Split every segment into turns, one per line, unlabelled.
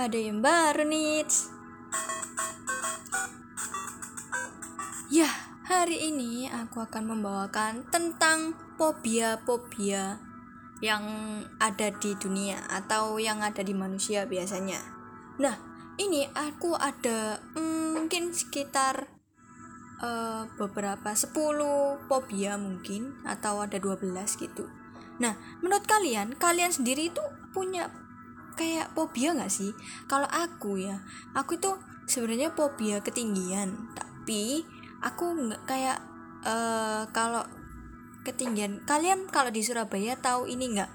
ada yang baru nih. Ya, hari ini aku akan membawakan tentang fobia-fobia yang ada di dunia atau yang ada di manusia biasanya. Nah, ini aku ada hmm, mungkin sekitar uh, beberapa 10 fobia mungkin atau ada 12 gitu. Nah, menurut kalian, kalian sendiri itu punya kayak fobia nggak sih? Kalau aku ya aku itu sebenarnya fobia ketinggian tapi aku nggak kayak uh, kalau ketinggian kalian kalau di Surabaya tahu ini nggak?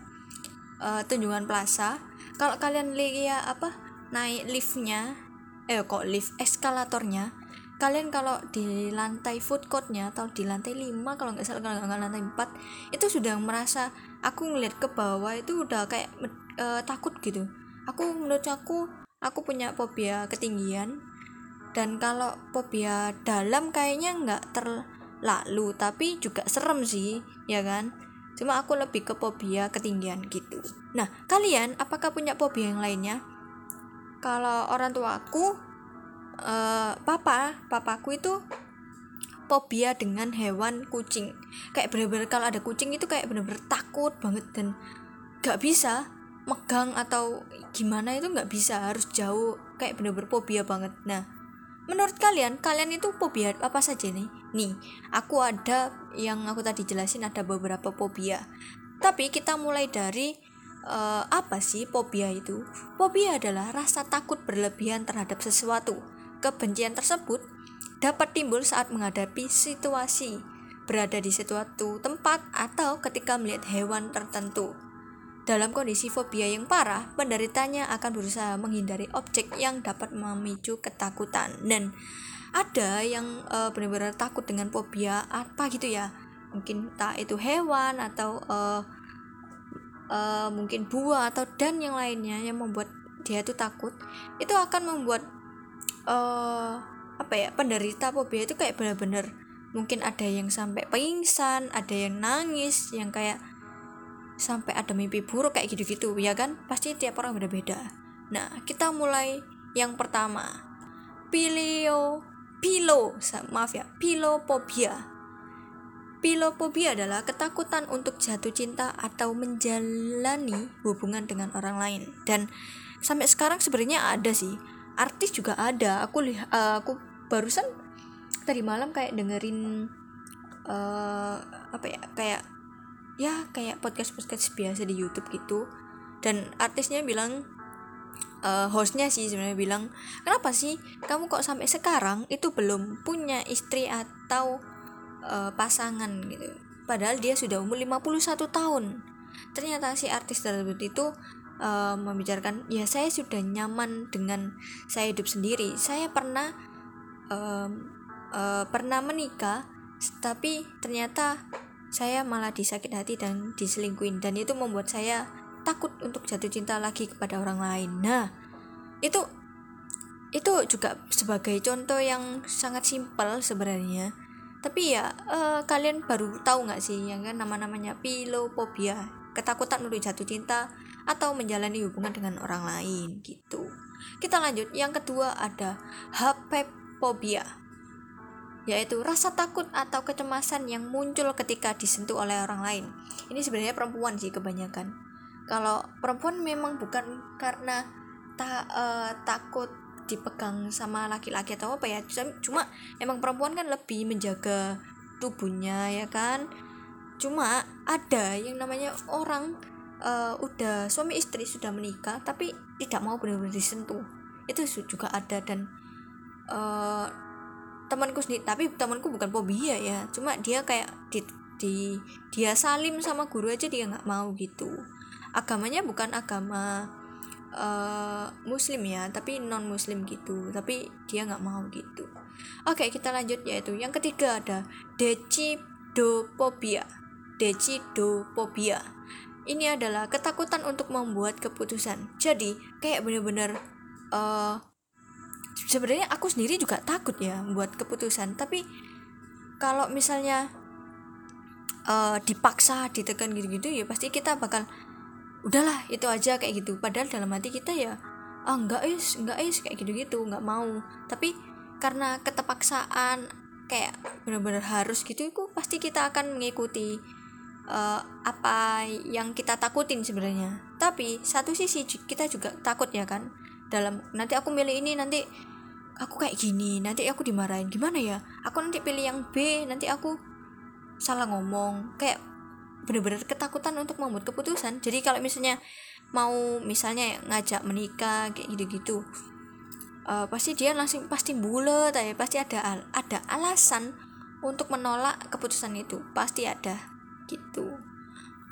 Uh, Tunjungan Plaza. Kalau kalian lihat apa naik liftnya eh kok lift eskalatornya kalian kalau di lantai food courtnya atau di lantai 5 kalau nggak salah kalau nggak lantai 4 itu sudah merasa aku ngeliat ke bawah itu udah kayak uh, takut gitu. Aku menurut aku aku punya fobia ketinggian. Dan kalau fobia dalam kayaknya nggak terlalu tapi juga serem sih ya kan? Cuma aku lebih ke fobia ketinggian gitu. Nah kalian apakah punya fobia yang lainnya? Kalau orang tua aku uh, papa papaku itu fobia dengan hewan kucing. Kayak bener-bener kalau ada kucing itu kayak bener-bener takut banget dan gak bisa megang atau gimana itu nggak bisa harus jauh. Kayak bener-bener fobia banget. Nah menurut kalian kalian itu fobia apa saja nih? Nih aku ada yang aku tadi jelasin ada beberapa fobia tapi kita mulai dari uh, apa sih fobia itu? Fobia adalah rasa takut berlebihan terhadap sesuatu. Kebencian tersebut dapat timbul saat menghadapi situasi, berada di suatu tempat, atau ketika melihat hewan tertentu. Dalam kondisi fobia yang parah, penderitanya akan berusaha menghindari objek yang dapat memicu ketakutan. Dan ada yang uh, benar-benar takut dengan fobia apa gitu ya? Mungkin tak itu hewan atau uh, uh, mungkin buah atau dan yang lainnya yang membuat dia itu takut. Itu akan membuat uh, apa ya penderita fobia itu kayak bener-bener mungkin ada yang sampai pingsan ada yang nangis yang kayak sampai ada mimpi buruk kayak gitu-gitu ya kan? Pasti tiap orang beda-beda. Nah kita mulai yang pertama. Pilio pilo maaf ya pilofobia pilofobia adalah ketakutan untuk jatuh cinta atau menjalani hubungan dengan orang lain. Dan sampai sekarang sebenarnya ada sih. Artis juga ada. Aku lihat uh, aku barusan tadi malam kayak dengerin uh, apa ya kayak ya kayak podcast podcast biasa di YouTube gitu. Dan artisnya bilang uh, hostnya sih sebenarnya bilang kenapa sih kamu kok sampai sekarang itu belum punya istri atau uh, pasangan? Gitu. Padahal dia sudah umur 51 tahun. Ternyata si artis tersebut itu uh, membicarakan ya saya sudah nyaman dengan saya hidup sendiri. Saya pernah uh, uh, pernah menikah tapi ternyata saya malah disakit hati dan diselingkuin dan itu membuat saya takut untuk jatuh cinta lagi kepada orang lain. Nah itu itu juga sebagai contoh yang sangat simpel sebenarnya. Tapi ya uh, kalian baru tahu nggak sih yang kan nama-namanya pilofobia ketakutan untuk jatuh cinta atau menjalani hubungan dengan orang lain gitu. Kita lanjut, yang kedua ada phobia yaitu rasa takut atau kecemasan yang muncul ketika disentuh oleh orang lain. Ini sebenarnya perempuan sih kebanyakan. Kalau perempuan memang bukan karena ta uh, takut dipegang sama laki-laki atau apa ya, cuma emang perempuan kan lebih menjaga tubuhnya ya kan. Cuma ada yang namanya orang uh, udah suami istri sudah menikah tapi tidak mau benar-benar disentuh itu juga ada dan uh, temanku sendiri tapi temanku bukan fobia ya cuma dia kayak di, di dia salim sama guru aja dia nggak mau gitu. Agamanya bukan agama uh, muslim ya tapi non muslim gitu. Tapi dia nggak mau gitu. Oke kita lanjut yaitu. Yang ketiga ada decidofobia decidofobia ini adalah ketakutan untuk membuat keputusan. Jadi kayak bener-bener uh, sebenarnya aku sendiri juga takut ya buat keputusan. Tapi kalau misalnya uh, dipaksa ditekan gitu-gitu ya pasti kita bakal udahlah itu aja kayak gitu. Padahal dalam hati kita ya ah enggak is enggak is kayak gitu gitu nggak mau. Tapi karena keterpaksaan kayak benar-benar harus gitu itu pasti kita akan mengikuti uh, apa yang kita takutin sebenarnya. Tapi satu sisi kita juga takut ya kan dalam nanti aku milih ini nanti aku kayak gini nanti aku dimarahin. Gimana ya? Aku nanti pilih yang B nanti aku salah ngomong. Kayak benar-benar ketakutan untuk membuat keputusan. Jadi kalau misalnya mau misalnya ngajak menikah kayak gitu-gitu uh, pasti dia langsung pasti bulat ya pasti ada ada alasan untuk menolak keputusan itu. Pasti ada gitu.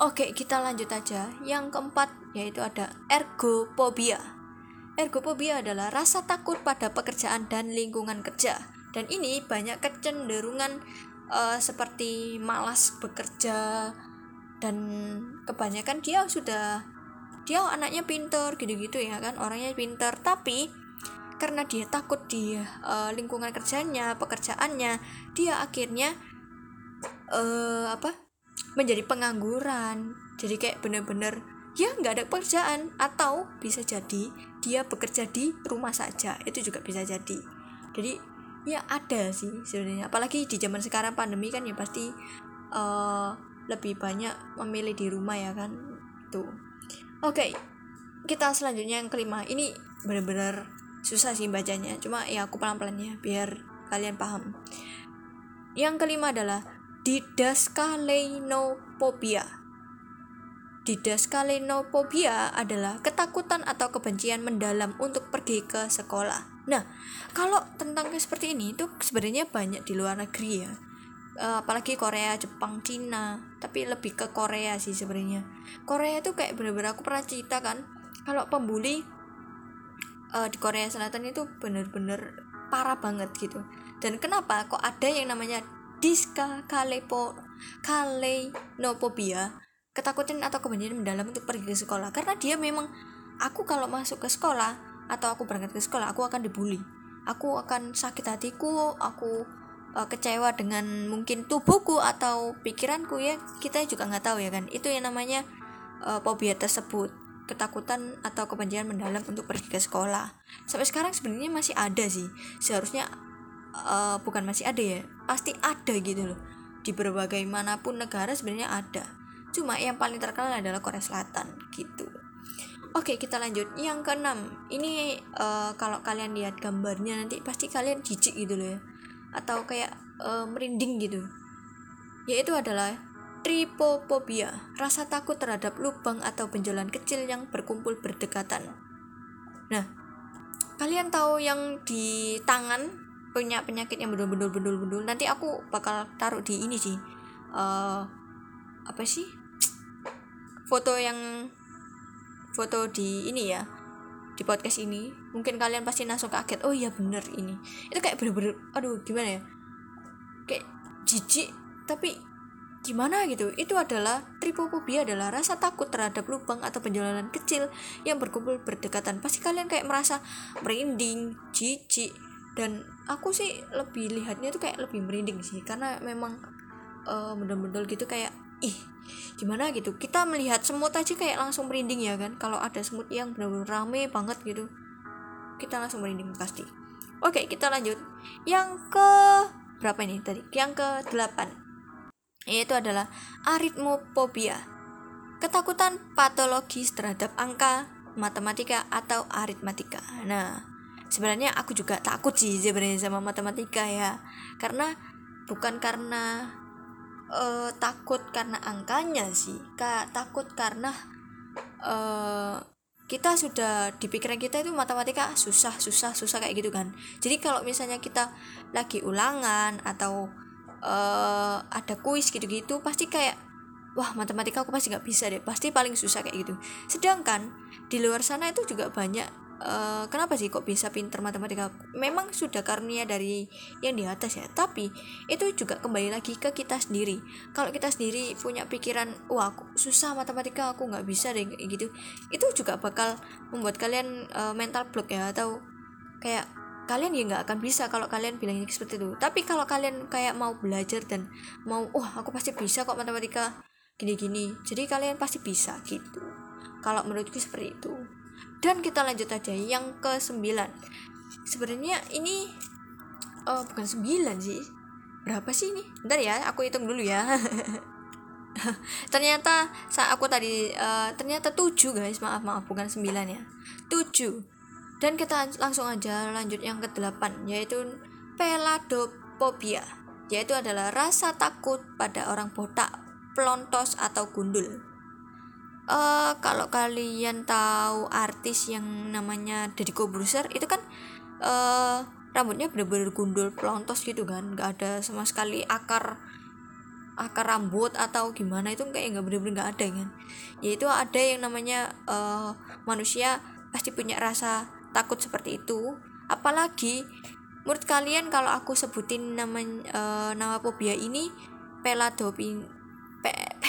Oke kita lanjut aja. Yang keempat yaitu ada ergophobia ergophobia adalah rasa takut pada pekerjaan dan lingkungan kerja. Dan ini banyak kecenderungan uh, seperti malas bekerja dan kebanyakan dia sudah dia anaknya pinter gitu-gitu ya kan orangnya pinter. Tapi karena dia takut di uh, lingkungan kerjanya pekerjaannya dia akhirnya uh, apa menjadi pengangguran. Jadi kayak bener-bener ya nggak ada pekerjaan atau bisa jadi dia bekerja di rumah saja itu juga bisa jadi. Jadi ya ada sih sebenarnya. Apalagi di zaman sekarang pandemi kan ya pasti uh, lebih banyak memilih di rumah ya kan tuh. Oke okay, kita selanjutnya yang kelima. Ini benar-benar susah sih bacanya cuma ya aku pelan-pelan ya biar kalian paham. Yang kelima adalah didaskalenophobia didaskalenophobia adalah ketakutan atau kebencian mendalam untuk pergi ke sekolah. Nah kalau tentang seperti ini itu sebenarnya banyak di luar negeri ya. Uh, apalagi Korea Jepang Cina tapi lebih ke Korea sih sebenarnya. Korea itu kayak bener-bener aku pernah cerita kan kalau pembuli uh, di Korea Selatan itu bener-bener parah banget gitu. Dan kenapa? Kok ada yang namanya diska kalepo kalenopobia ketakutan atau kebencian mendalam untuk pergi ke sekolah. Karena dia memang aku kalau masuk ke sekolah atau aku berangkat ke sekolah aku akan dibully. Aku akan sakit hatiku aku uh, kecewa dengan mungkin tubuhku atau pikiranku ya. Kita juga nggak tahu ya kan. Itu yang namanya uh, fobia tersebut ketakutan atau kebencian mendalam untuk pergi ke sekolah. Sampai sekarang sebenarnya masih ada sih. Seharusnya uh, bukan masih ada ya pasti ada gitu loh. Di berbagai mana pun negara sebenarnya ada cuma yang paling terkenal adalah Korea Selatan gitu. Oke kita lanjut. Yang keenam ini uh, kalau kalian lihat gambarnya nanti pasti kalian jijik gitu loh ya. Atau kayak uh, merinding gitu. Yaitu adalah tripophobia rasa takut terhadap lubang atau benjolan kecil yang berkumpul berdekatan. Nah kalian tahu yang di tangan punya penyakit yang bendul-bendul bendul-bendul nanti aku bakal taruh di ini sih. Uh, apa sih foto yang foto di ini ya di podcast ini mungkin kalian pasti langsung kaget oh iya bener ini. Itu kayak bener-bener aduh gimana ya? Kayak jijik tapi gimana gitu? Itu adalah tripophobia adalah rasa takut terhadap lubang atau penjalanan kecil yang berkumpul berdekatan. Pasti kalian kayak merasa merinding jijik dan aku sih lebih lihatnya tuh kayak lebih merinding sih karena memang uh, bener-bener gitu kayak ih gimana gitu? Kita melihat semut aja kayak langsung merinding ya kan? Kalau ada semut yang benar-benar rame banget gitu kita langsung merinding pasti. Oke kita lanjut. Yang ke berapa ini tadi? Yang ke delapan. Yaitu adalah aritmopobia. Ketakutan patologis terhadap angka matematika atau aritmatika. Nah sebenarnya aku juga takut sih sebenarnya sama matematika ya. Karena bukan karena uh, takut karena angkanya sih kak. Takut karena uh, kita sudah di pikiran kita itu matematika susah susah susah kayak gitu kan. Jadi kalau misalnya kita lagi ulangan atau uh, ada kuis gitu-gitu pasti kayak wah matematika aku pasti nggak bisa deh pasti paling susah kayak gitu. Sedangkan di luar sana itu juga banyak Uh, kenapa sih kok bisa pinter matematika? Memang sudah karunia dari yang di atas ya tapi itu juga kembali lagi ke kita sendiri. Kalau kita sendiri punya pikiran wah aku susah matematika aku nggak bisa deh gitu itu juga bakal membuat kalian uh, mental block ya atau kayak kalian ya nggak akan bisa kalau kalian bilang seperti itu. Tapi kalau kalian kayak mau belajar dan mau wah aku pasti bisa kok matematika gini-gini jadi kalian pasti bisa gitu. Kalau menurutku seperti itu dan kita lanjut aja yang ke sembilan sebenarnya ini uh, bukan sembilan sih. Berapa sih ini? Bentar ya aku hitung dulu ya. Ternyata saat aku tadi uh, ternyata tujuh guys. Maaf maaf bukan sembilan ya. Tujuh. Dan kita langsung aja lanjut yang ke delapan yaitu peladophobia yaitu adalah rasa takut pada orang botak pelontos atau gundul uh, kalau kalian tahu artis yang namanya Deddy Corbuzier itu kan uh, rambutnya bener-bener gundul pelontos gitu kan. Nggak ada sama sekali akar akar rambut atau gimana. Itu kayak nggak bener-bener nggak ada kan. Yaitu ada yang namanya uh, manusia pasti punya rasa takut seperti itu. Apalagi menurut kalian kalau aku sebutin nama uh, nama fobia ini peladopin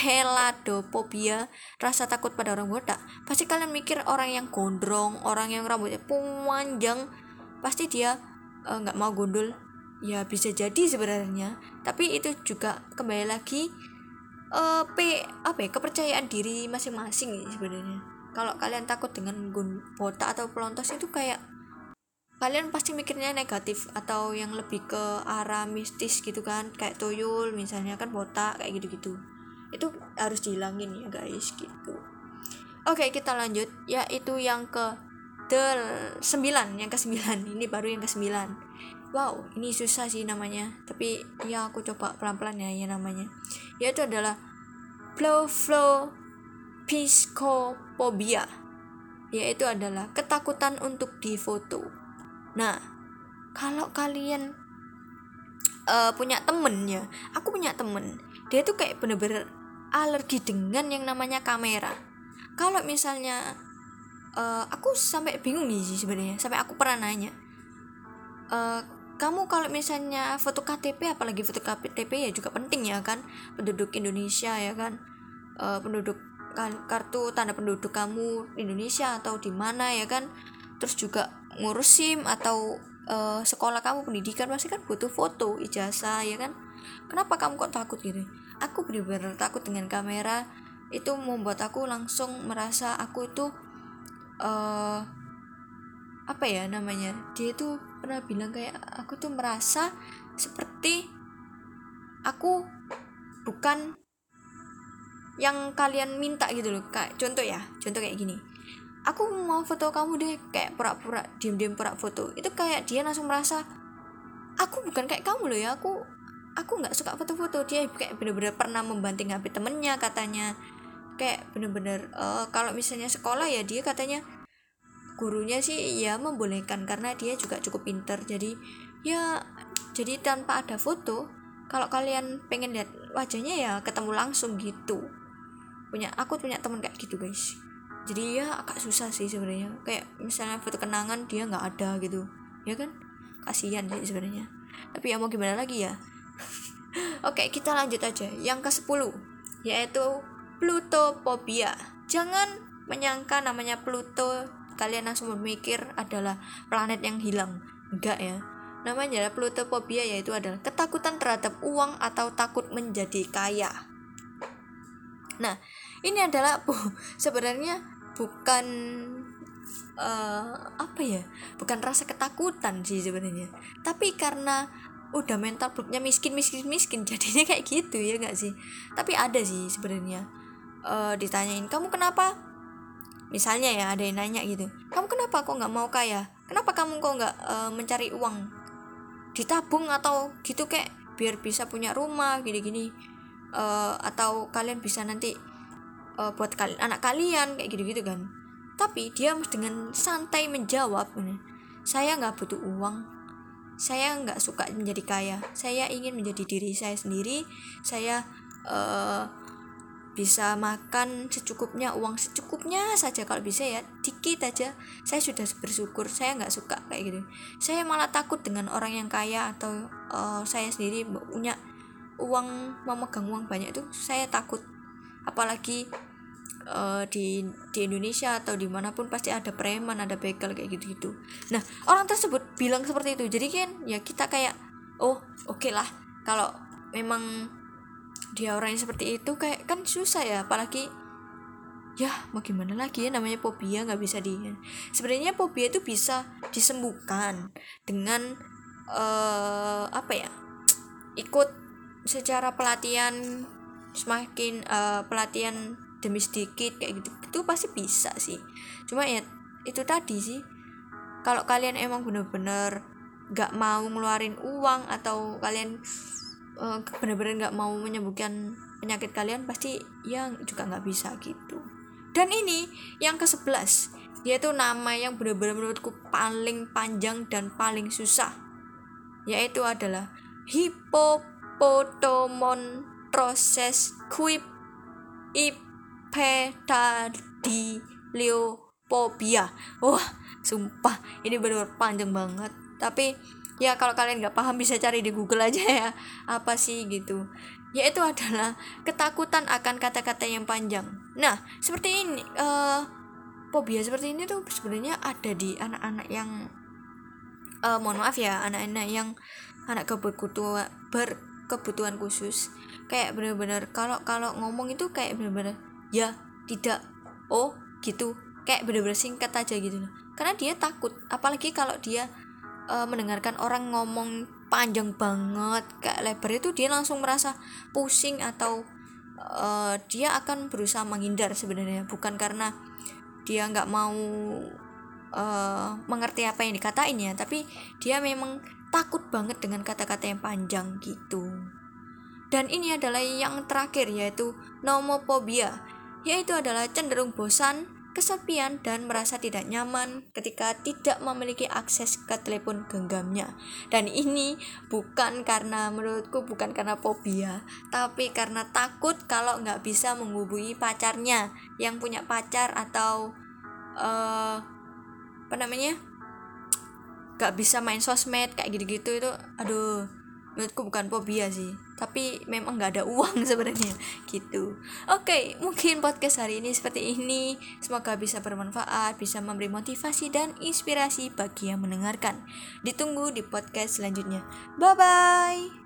heladophobia rasa takut pada orang botak. Pasti kalian mikir orang yang gondrong orang yang rambutnya panjang. Pasti dia eh, nggak uh, mau gondol ya bisa jadi sebenarnya. Tapi itu juga kembali lagi uh, p apa ya kepercayaan diri masing-masing sebenarnya. Kalau kalian takut dengan botak atau pelontos itu kayak kalian pasti mikirnya negatif atau yang lebih ke arah mistis gitu kan. Kayak tuyul misalnya kan botak kayak gitu-gitu itu harus dihilangin ya guys gitu. Oke kita lanjut. Yaitu yang ke del 9 yang ke 9 ini baru yang ke 9 wow ini susah sih namanya. Tapi ya aku coba pelan-pelan ya ya namanya. Yaitu adalah flow flow piscophobia yaitu adalah ketakutan untuk difoto. Nah kalau kalian uh, punya temen ya aku punya temen. Dia tuh kayak bener-bener alergi dengan yang namanya kamera. Kalau misalnya uh, aku sampai bingung nih sih sebenarnya sampai aku pernah nanya uh, kamu kalau misalnya foto KTP apalagi foto KTP ya juga penting ya kan? Penduduk Indonesia ya kan? Uh, penduduk kartu tanda penduduk kamu Indonesia atau di mana ya kan? Terus juga ngurus SIM atau uh, sekolah kamu pendidikan pasti kan butuh foto ijazah ya kan? Kenapa kamu kok takut gitu aku benar-benar takut dengan kamera. Itu membuat aku langsung merasa aku itu uh, apa ya namanya dia itu pernah bilang kayak aku tuh merasa seperti aku bukan yang kalian minta gitu loh. Kayak contoh ya contoh kayak gini. Aku mau foto kamu deh kayak pura-pura diem-diem pura foto. Itu kayak dia langsung merasa aku bukan kayak kamu loh ya aku aku nggak suka foto-foto. Dia kayak bener-bener pernah membanting HP temennya katanya. Kayak bener-bener uh, kalau misalnya sekolah ya dia katanya gurunya sih ya membolehkan karena dia juga cukup pinter. Jadi ya jadi tanpa ada foto kalau kalian pengen lihat wajahnya ya ketemu langsung gitu. Punya aku punya temen kayak gitu guys. Jadi ya agak susah sih sebenarnya. Kayak misalnya foto kenangan dia nggak ada gitu. Ya kan? Kasihan sih sebenarnya. Tapi ya mau gimana lagi ya Oke, kita lanjut aja. Yang ke-10 yaitu Plutophobia. Jangan menyangka namanya Pluto kalian langsung berpikir adalah planet yang hilang. Enggak ya. Namanya adalah Plutophobia yaitu adalah ketakutan terhadap uang atau takut menjadi kaya. Nah, ini adalah uh, sebenarnya bukan uh, apa ya? Bukan rasa ketakutan sih sebenarnya. Tapi karena udah mental blocknya miskin miskin miskin. Jadinya kayak gitu ya gak sih? Tapi ada sih sebenarnya. Uh, ditanyain kamu kenapa? Misalnya ya ada yang nanya gitu. Kamu kenapa kok nggak mau kaya? Kenapa kamu kok nggak uh, mencari uang? Ditabung atau gitu kayak biar bisa punya rumah gini-gini. Uh, atau kalian bisa nanti uh, buat kalian anak kalian kayak gitu-gitu kan. Tapi dia dengan santai menjawab saya nggak butuh uang saya nggak suka menjadi kaya. Saya ingin menjadi diri saya sendiri. Saya uh, bisa makan secukupnya uang secukupnya saja kalau bisa ya. Dikit aja. Saya sudah bersyukur. Saya nggak suka kayak gitu. Saya malah takut dengan orang yang kaya atau uh, saya sendiri punya uang memegang uang banyak itu saya takut. Apalagi uh, di di Indonesia atau di mana pun pasti ada preman ada begal kayak gitu gitu nah orang tersebut bilang seperti itu. Jadi kan ya kita kayak oh oke okay lah. Kalau memang dia orang yang seperti itu kayak kan susah ya. Apalagi ya mau gimana lagi ya namanya fobia nggak bisa di sebenarnya fobia itu bisa disembuhkan dengan uh, apa ya ikut secara pelatihan semakin uh, pelatihan demi sedikit kayak gitu. Itu pasti bisa sih. Cuma ya itu tadi sih. Kalau kalian emang bener-bener nggak mau ngeluarin uang atau kalian uh, bener-bener nggak mau menyembuhkan penyakit kalian pasti yang juga nggak bisa gitu. Dan ini yang ke 11 yaitu nama yang benar-benar menurutku paling panjang dan paling susah yaitu adalah Hippopotomon proses quip ipedadiliopobia wah sumpah ini benar-benar panjang banget tapi ya kalau kalian nggak paham bisa cari di Google aja ya apa sih gitu yaitu adalah ketakutan akan kata-kata yang panjang. Nah, seperti ini uh, fobia seperti ini tuh sebenarnya ada di anak-anak yang uh, mohon maaf ya, anak-anak yang anak kebutuhan berkebutuhan khusus. Kayak bener-bener kalau kalau ngomong itu kayak bener-bener ya, tidak, oh gitu. Kayak bener-bener singkat aja gitu Karena dia takut, apalagi kalau dia uh, mendengarkan orang ngomong panjang banget kayak lebar itu dia langsung merasa pusing atau uh, dia akan berusaha menghindar sebenarnya. Bukan karena dia nggak mau uh, mengerti apa yang dikatain ya tapi dia memang takut banget dengan kata-kata yang panjang gitu. Dan ini adalah yang terakhir yaitu nomophobia yaitu adalah cenderung bosan kesepian dan merasa tidak nyaman ketika tidak memiliki akses ke telepon genggamnya. Dan ini bukan karena menurutku bukan karena fobia, tapi karena takut kalau nggak bisa menghubungi pacarnya yang punya pacar atau uh, apa namanya nggak bisa main sosmed kayak gitu-gitu itu aduh menurutku bukan fobia sih tapi memang nggak ada uang sebenarnya. Gitu. Oke okay, mungkin podcast hari ini seperti ini. Semoga bisa bermanfaat bisa memberi motivasi dan inspirasi bagi yang mendengarkan. Ditunggu di podcast selanjutnya. Bye bye